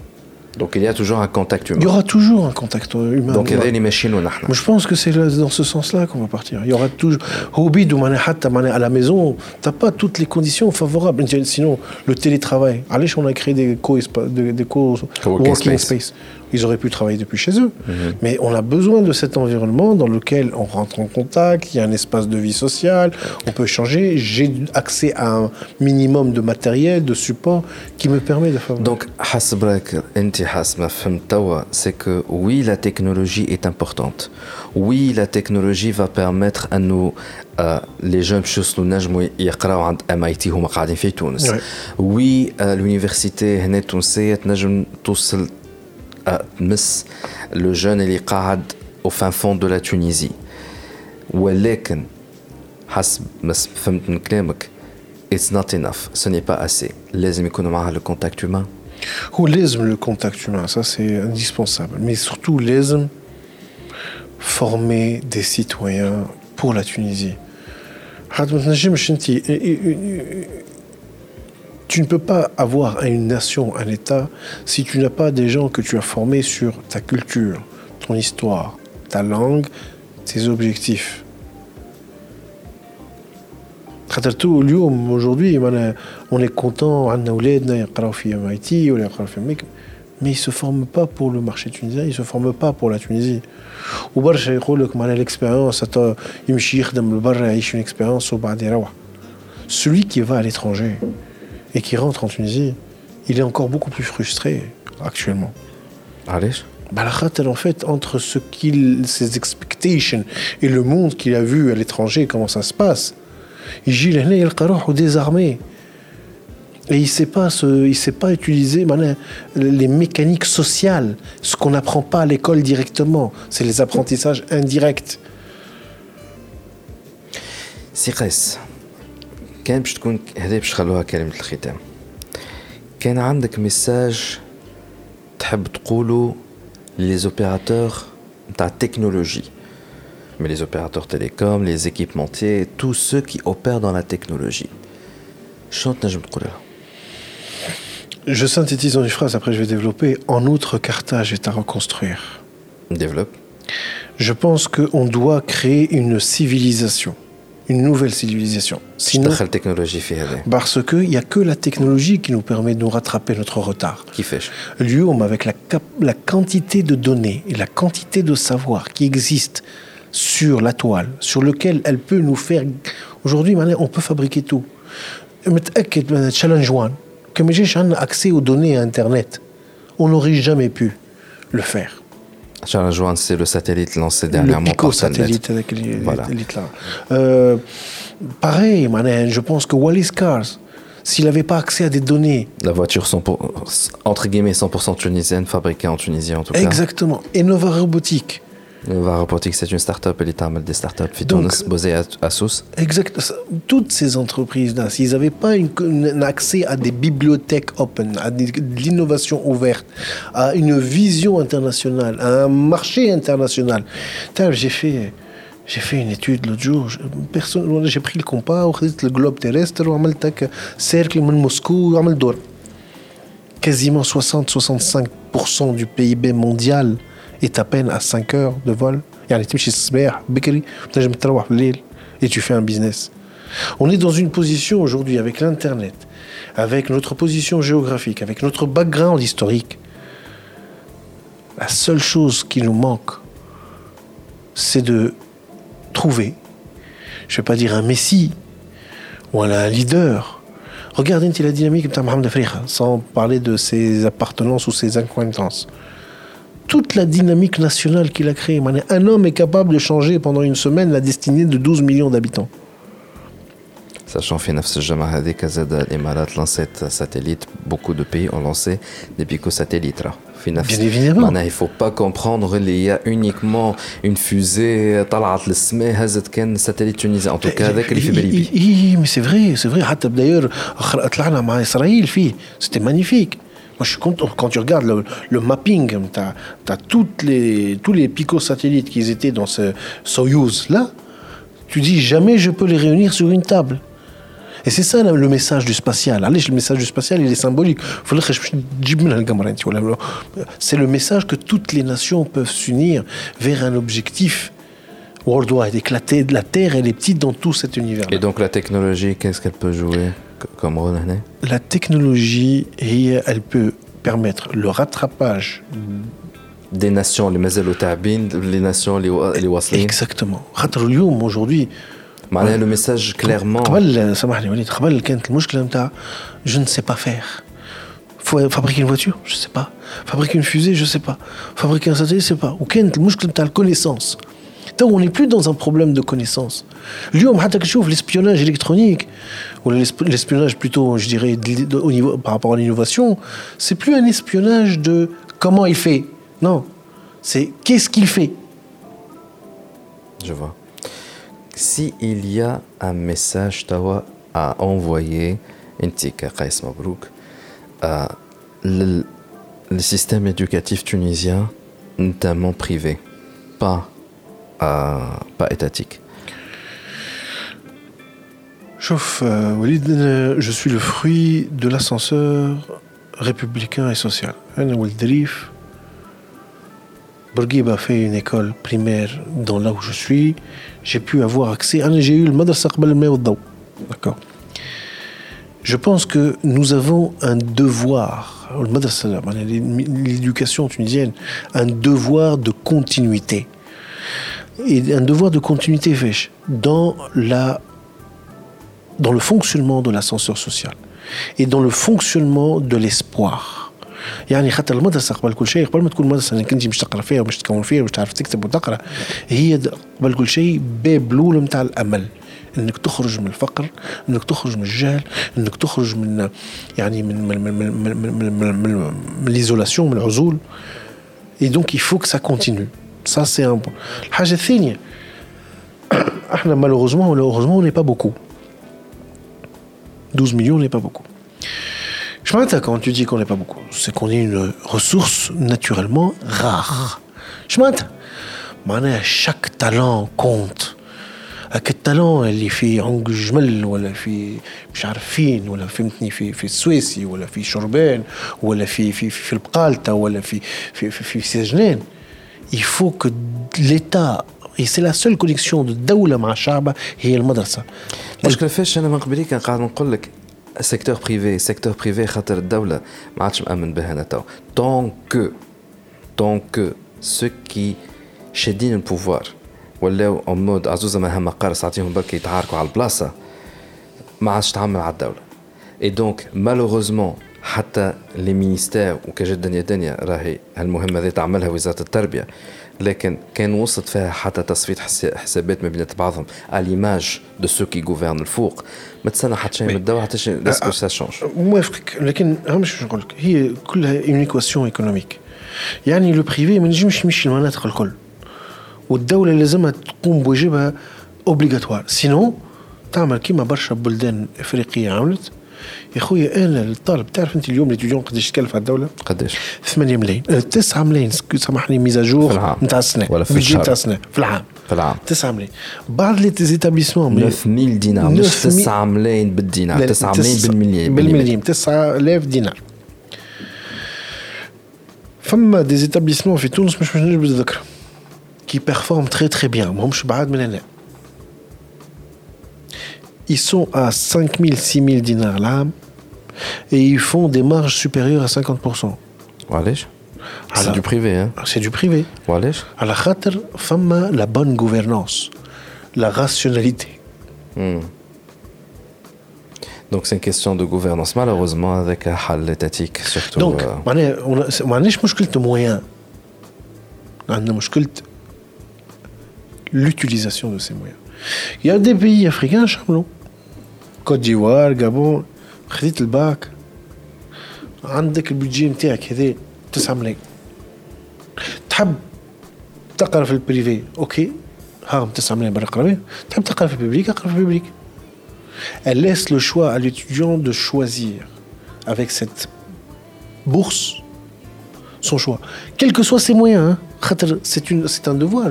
Donc il y a toujours un contact Il y humain. aura toujours un contact humain. Donc il y a les machines ou Moi, je pense que c'est dans ce sens-là qu'on va partir. Il y aura toujours. Hobby, à la maison, t'as pas toutes les conditions favorables. Sinon, le télétravail. Allez, on a créé des co des, des co Coworking working space. Ils auraient pu travailler depuis chez eux. Mhm. Mais on a besoin de cet environnement dans lequel on rentre en contact, il y a un espace de vie sociale, on peut changer. J'ai accès à un minimum de matériel, de support qui me permet de faire. Donc, c'est que oui, la technologie est importante. Oui, la technologie va permettre à nous euh, les jeunes بشوصلوا نجموا يقراوا عند ام هما قاعدين في تونس وي اليونيفرسيتي هنا التونسيه تنجم توصل à le jeune est Qahad au fin fond de la Tunisie. ولكن حسب ما it's not enough ce n'est pas assez لازم يكون معها le contact humain هو لازم le contact humain ça c'est indispensable mais surtout لازم former des citoyens pour la Tunisie. Tu ne peux pas avoir une nation, un État, si tu n'as pas des gens que tu as formés sur ta culture, ton histoire, ta langue, tes objectifs. خاطر اليوم aujourd'hui on est content mais ils se forment pas pour le marché tunisien, ils se forment pas pour la Tunisie. Ou l'expérience une expérience Celui qui va à l'étranger, et qui rentre en Tunisie, il est encore beaucoup plus frustré actuellement. Allez. Balakhat, elle, en fait, entre ce qu'il, ses expectations et le monde qu'il a vu à l'étranger, comment ça se passe, il est désarmé. Et il ne sait, pas sait pas utiliser les mécaniques sociales, ce qu'on n'apprend pas à l'école directement, c'est les apprentissages indirects. Cires, كان باش تكون هذه باش خلوها كلمة الختام كان عندك ميساج تحب تقوله لي زوبيراتور نتاع التكنولوجي mais les opérateurs télécoms, les équipementiers, tous ceux qui opèrent dans la technologie. Je synthétise en une phrase, après je vais développer. En outre, Carthage est à reconstruire. Développe. Je pense qu'on doit créer une civilisation une nouvelle civilisation. Sinon, parce qu'il n'y a que la technologie qui nous permet de nous rattraper notre retard. Qui fait L'UOM, avec la, la quantité de données et la quantité de savoir qui existe sur la toile, sur lequel elle peut nous faire... Aujourd'hui, on peut fabriquer tout. Eh, euh, Challenge One, que j'ai accès aux données à Internet, on n'aurait jamais pu le faire. Charles c'est le satellite lancé dernièrement le satellite avec voilà. là. Euh, pareil, je pense que Wallis Cars, s'il n'avait pas accès à des données. La voiture, entre guillemets, 100% tunisienne, fabriquée en Tunisie en tout cas. Exactement. Et Nova Robotique. Nova Robotique, c'est une start-up, elle est des start-up basée à, à Sousse. Exact. Toutes ces entreprises-là, s'ils n'avaient pas un accès à des bibliothèques open, à de l'innovation ouverte, à une vision internationale, à un marché international. J'ai fait. J'ai fait une étude l'autre jour. J'ai pris le compas, le globe terrestre, un cercle de Moscou, Quasiment 60-65% du PIB mondial est à peine à 5 heures de vol. Et tu fais un business. On est dans une position aujourd'hui avec l'Internet, avec notre position géographique, avec notre background historique. La seule chose qui nous manque, c'est de trouver, je ne vais pas dire un messie, ou un leader. Regardez la dynamique de Mohamed Afrika, sans parler de ses appartenances ou ses acquaintances toute la dynamique nationale qu'il a créée. Un homme est capable de changer pendant une semaine la destinée de 12 millions d'habitants. Sachant que l'Émirat lançait satellite, beaucoup de pays ont lancé des pico-satellites. Bien évidemment. Il ne faut pas comprendre qu'il y a uniquement une fusée, euh, un satellite tunisien. En tout cas, avec les Oui, eh, eh, eh, mais c'est vrai, c'est vrai. D'ailleurs, Israël, c'était magnifique. Moi, je suis content. Quand tu regardes le, mapping, tu as, les, tous les picosatellites qui étaient dans ce Soyuz là. Tu dis jamais je peux les réunir sur une table. Et c'est ça le message du spatial. Allez, le message du spatial, il est symbolique. C'est le message que toutes les nations peuvent s'unir vers un objectif worldwide, éclater de la Terre, elle est petite dans tout cet univers. Et donc la technologie, qu'est-ce qu'elle peut jouer? La technologie, elle peut permettre le rattrapage des nations, les les nations, les waslin. Exactement. Aujourd'hui, le message clairement. Je ne sais pas faire. Fabriquer une voiture, je ne sais pas. Fabriquer une fusée, je ne sais pas. Fabriquer un satellite, je ne sais pas. Ou la connaissance. On n'est plus dans un problème de connaissance. L'espionnage électronique, ou l'espionnage plutôt, je dirais, au niveau, par rapport à l'innovation, c'est plus un espionnage de comment il fait. Non, c'est qu'est-ce qu'il fait. Je vois si il y a un message tawa à envoyer à le système éducatif tunisien notamment privé pas euh, pas étatique euh, Walid, je suis le fruit de l'ascenseur républicain et social. Bourguib a fait une école primaire dans là où je suis j'ai pu avoir accès. J'ai eu le madrasa D'accord. Je pense que nous avons un devoir, l'éducation tunisienne, un devoir de continuité et un devoir de continuité dans, la, dans le fonctionnement de l'ascenseur social et dans le fonctionnement de l'espoir. يعني حتى المدرسه قبل كل شيء قبل ça, c'est un point. L'hajethigne, ah, malheureusement, malheureusement, on n'est pas beaucoup. 12 millions, on n'est pas beaucoup. Je quand tu dis qu'on n'est pas beaucoup. C'est qu'on est une ressource naturellement rare. Je m'attends. Chaque talent compte. À quel talent elle fait en Gujmel, ou elle fait Charfine, ou elle fait Suisse, ou elle fait Chorben, ou elle fait ou elle fait Sejnen. Fait, fait, fait, fait, fait, fait, fait, il faut que l'État et c'est la seule connexion de Daoula et le Madrasa. Parce le je suis en train de dire que le secteur privé, secteur privé, le Tant que, tant que ceux qui le pouvoir, ou en mode ça et à. Et donc, malheureusement, حتى لي مينيستير وكجد دنيا دنيا راهي هالمهمه هذه تعملها وزارة التربية لكن كان وصلت فيها حتى تصفيه حسابات ما بين بعضهم ليماج دو سو كي غوفرن الفوق ما تستنى حتى شيء من الدواء حتى شيء لاسكو سا شونج موافقك لكن مش نقول لك هي كلها اون ايكواسيون ايكونوميك يعني لو بريفي ما نجمش يمشي المناطق الكل. والدولة لازمها تقوم بواجبها اوبليغاتوار سينو تعمل كيما برشا بلدان إفريقية عملت يا خويا أنا الطالب تعرف أنت اليوم ليتيديون قداش تكلف على الدولة؟ قداش؟ 8 ملايين. 9 ملايين سامحني ميزاجور نتاع السنة. ولا في الشهر نتاع السنة. في العام. في العام. 9 ملايين. بعض لي زيتابليسمون 9000 دينار مش 9 ملايين بالدينار. 9 ملايين بالمليون بالمليون 9000 دينار. فما دي زيتابليسمون في تونس مش مش نجبد الذكر كي بيرفورم تري تري بيان ماهمش بعاد من هنا ils sont à 5 000, 6 000 dinars l'âme et ils font des marges supérieures à 50%. C'est du privé. Hein? C'est du privé. À la khater, femme la bonne gouvernance, la rationalité. Hmm. Donc c'est une question de gouvernance, malheureusement, avec un hal étatique, surtout. Donc, on a de moyens. On a l'utilisation de ces moyens. Il y a des pays africains, Chamlon. كوت ديوار غابون خديت الباك عندك البيجي نتاعك ملايين تحب تقرا في البريفي اوكي ملايين برا قرا تحب تقرا في اقرا في Elle laisse le choix à l'étudiant de choisir avec cette bourse son choix, quels que soient ses moyens. C'est un devoir.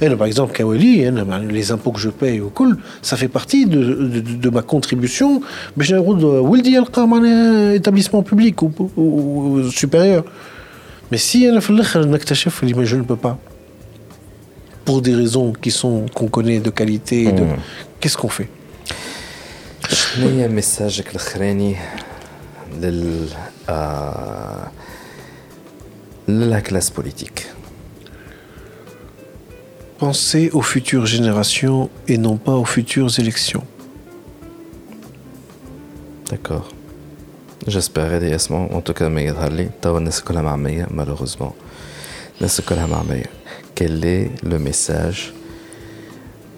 Eh, par exemple, Kaweli, eh, les impôts que je paye au col, ça fait partie de, de, de, de ma contribution. Mais j'ai un établissement public ou, ou, ou supérieur. Mais si je ne peux pas, pour des raisons qui sont qu'on connaît de qualité, mmh. qu'est-ce qu'on fait? شنو ميساجك الاخراني لل آه... للا كلاس بوليتيك penser aux futures générations et non pas aux futures élections. D'accord. J'espérais des esmons. En tout cas, mais rallye, tawa neskola marmeya, malheureusement. Neskola marmeya. Quel est le message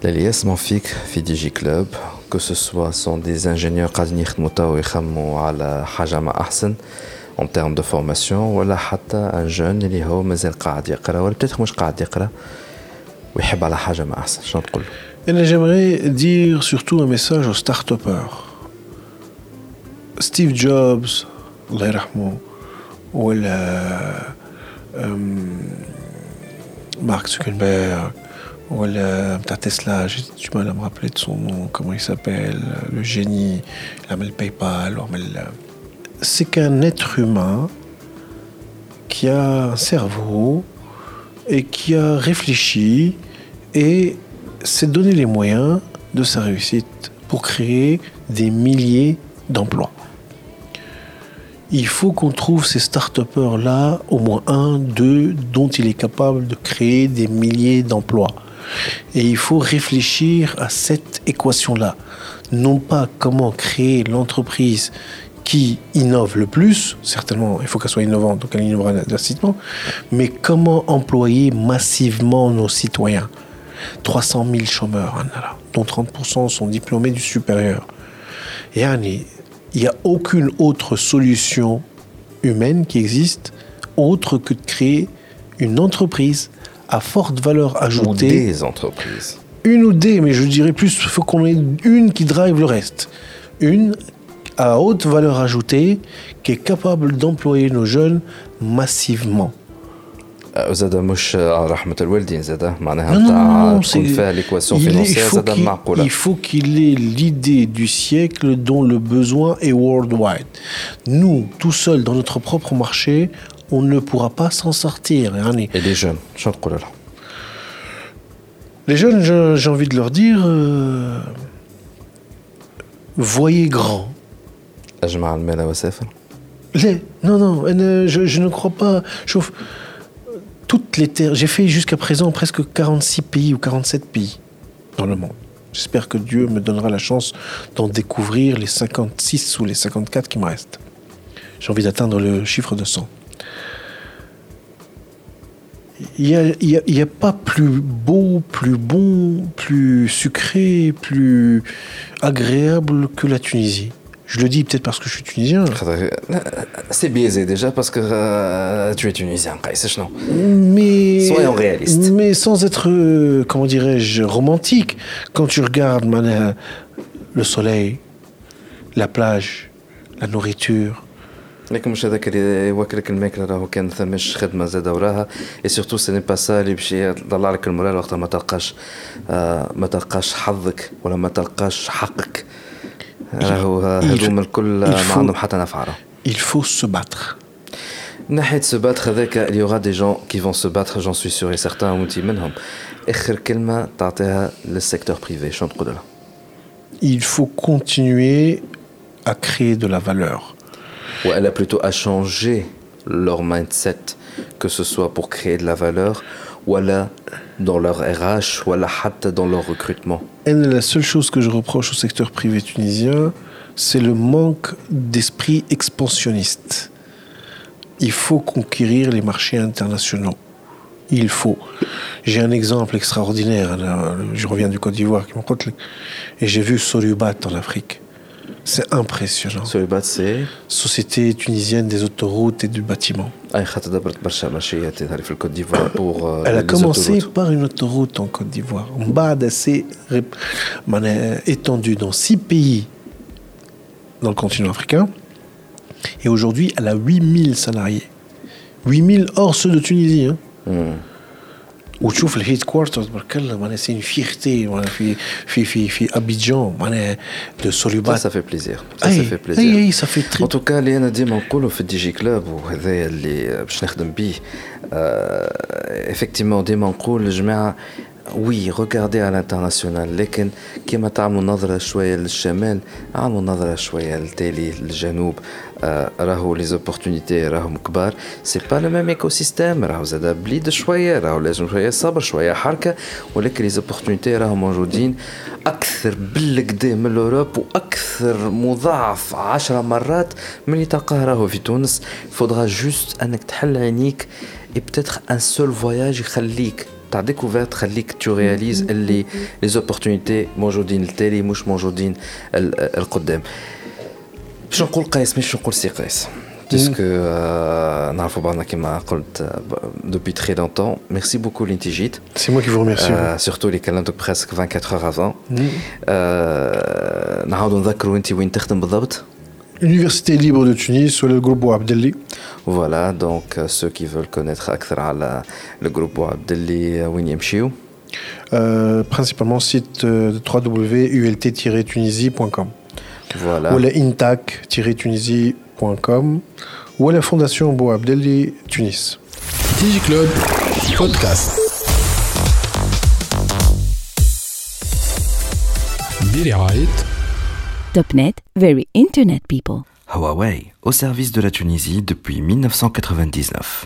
L'alias Manfik Fidigi Club, que ce soit sont des ingénieurs qui travaillent à la Hajama Ahsen, en termes de formation, ou là, un jeune qui est en train de se faire, peut-être qu'il est en de se et j'aimerais dire surtout un message aux start-upers. Steve Jobs, Allah Rahman, ou Mark Zuckerberg, ou Tesla, je ne sais pas si tu m'as rappelé de son nom, comment il s'appelle, le génie, il a mis le PayPal. C'est qu'un être humain qui a un cerveau et qui a réfléchi et s'est donné les moyens de sa réussite pour créer des milliers d'emplois. Il faut qu'on trouve ces start-upers-là, au moins un, deux, dont il est capable de créer des milliers d'emplois. Et il faut réfléchir à cette équation-là. Non pas comment créer l'entreprise qui innove le plus, certainement il faut qu'elle soit innovante, donc elle innovera drastiquement, mais comment employer massivement nos citoyens? 300 000 chômeurs, dont 30% sont diplômés du supérieur. Et il n'y a aucune autre solution humaine qui existe autre que de créer une entreprise à forte valeur ajoutée. Ou des entreprises. Une ou des, mais je dirais plus, il faut qu'on ait une qui drive le reste. Une à haute valeur ajoutée qui est capable d'employer nos jeunes massivement. زاد مش رحمة الوالدين زاد معناها تكون فيها ليكواسيون فينونسيير Il faut qu'il ait l'idée du siècle dont le besoin est worldwide. Nous, tout seuls dans notre propre marché, on ne pourra pas s'en sortir. Et les jeunes, شنو نقول لهم؟ Les jeunes, j'ai envie de leur dire, euh, voyez grand. Je اجمع المال وسافر لا non non je, ne crois pas toutes les terres j'ai fait jusqu'à présent presque 46 pays ou 47 pays dans le monde J'espère que Dieu me donnera la chance d'en découvrir les 56 ou les 54 qui me restent. J'ai envie d'atteindre le chiffre de 100. Il n'y a, pas plus beau, plus bon, plus sucré, plus agréable que la Tunisie. Je le dis peut-être parce que je suis tunisien. C'est biaisé déjà parce que tu es tunisien, Mais. Soyons réalistes. Mais sans être, euh, comment dirais-je, romantique. Quand tu regardes man, euh, le soleil, la plage, la nourriture, لكن مش هذاك اللي يوكلك الماكل راهو il faut se battre. se battre هذاك il y aura des gens qui vont se battre j'en suis sûr et certain وانت منهم. اخر كلمة تعطيها للسيكتور بريفي شنو تقول il faut continuer à créer de la valeur. Ou elle plutôt à changer leur mindset que ce soit pour créer de la valeur ou dans leur RH, ou dans leur recrutement. Et la seule chose que je reproche au secteur privé tunisien, c'est le manque d'esprit expansionniste. Il faut conquérir les marchés internationaux. Il faut. J'ai un exemple extraordinaire. Je reviens du Côte d'Ivoire, et j'ai vu Sorubat en Afrique. C'est impressionnant. Société tunisienne des autoroutes et du bâtiment. Elle a commencé par une autoroute en Côte d'Ivoire. Mbad s'est étendue dans six pays dans le continent africain. Et aujourd'hui, elle a 8000 salariés. 8000 hors ceux de Tunisie. Hein. Et Ça fait plaisir. Ça En tout cas, les gens qui ont le Effectivement, le jumea وي روغاردي على الانترناسيونال لكن كيما تعملوا نظره شوية للشمال عملوا نظره شوية للتالي للجنوب راهو لي زوبورتونيتي راهم كبار سي با لو ميم ايكو سيستيم راهو زاد بليد شوية راهو لازم شوية صبر شوية حركه ولكن لي زوبورتونيتي راهم موجودين أكثر بالكدا من الاوروب وأكثر مضاعف عشرة مرات من اللي تلقاه راهو في تونس فودرا جوست انك تحل عينيك اي بتاتر ان سول فواياج يخليك تاع ديكوفيرت خليك تو اللي موجودين التالي مش موجودين القدام باش نقول قيس مش نقول سي قيس puisque mm. depuis très longtemps. Merci beaucoup, Lintigit. C'est moi qui vous remercie. Hein. Surtout les calendres presque 24 heures avant. Mm. Université libre de Tunis sur le groupe Bouabdelli. Voilà, donc euh, ceux qui veulent connaître euh, le groupe Bouabdelli, euh, Winnie euh, Principalement site www.ult-tunisie.com. Voilà. Ou la intac-tunisie.com. Ou la fondation Bouabdelli Tunis. DigiClub Podcast. Billy Topnet, very internet people. Huawei, au service de la Tunisie depuis 1999.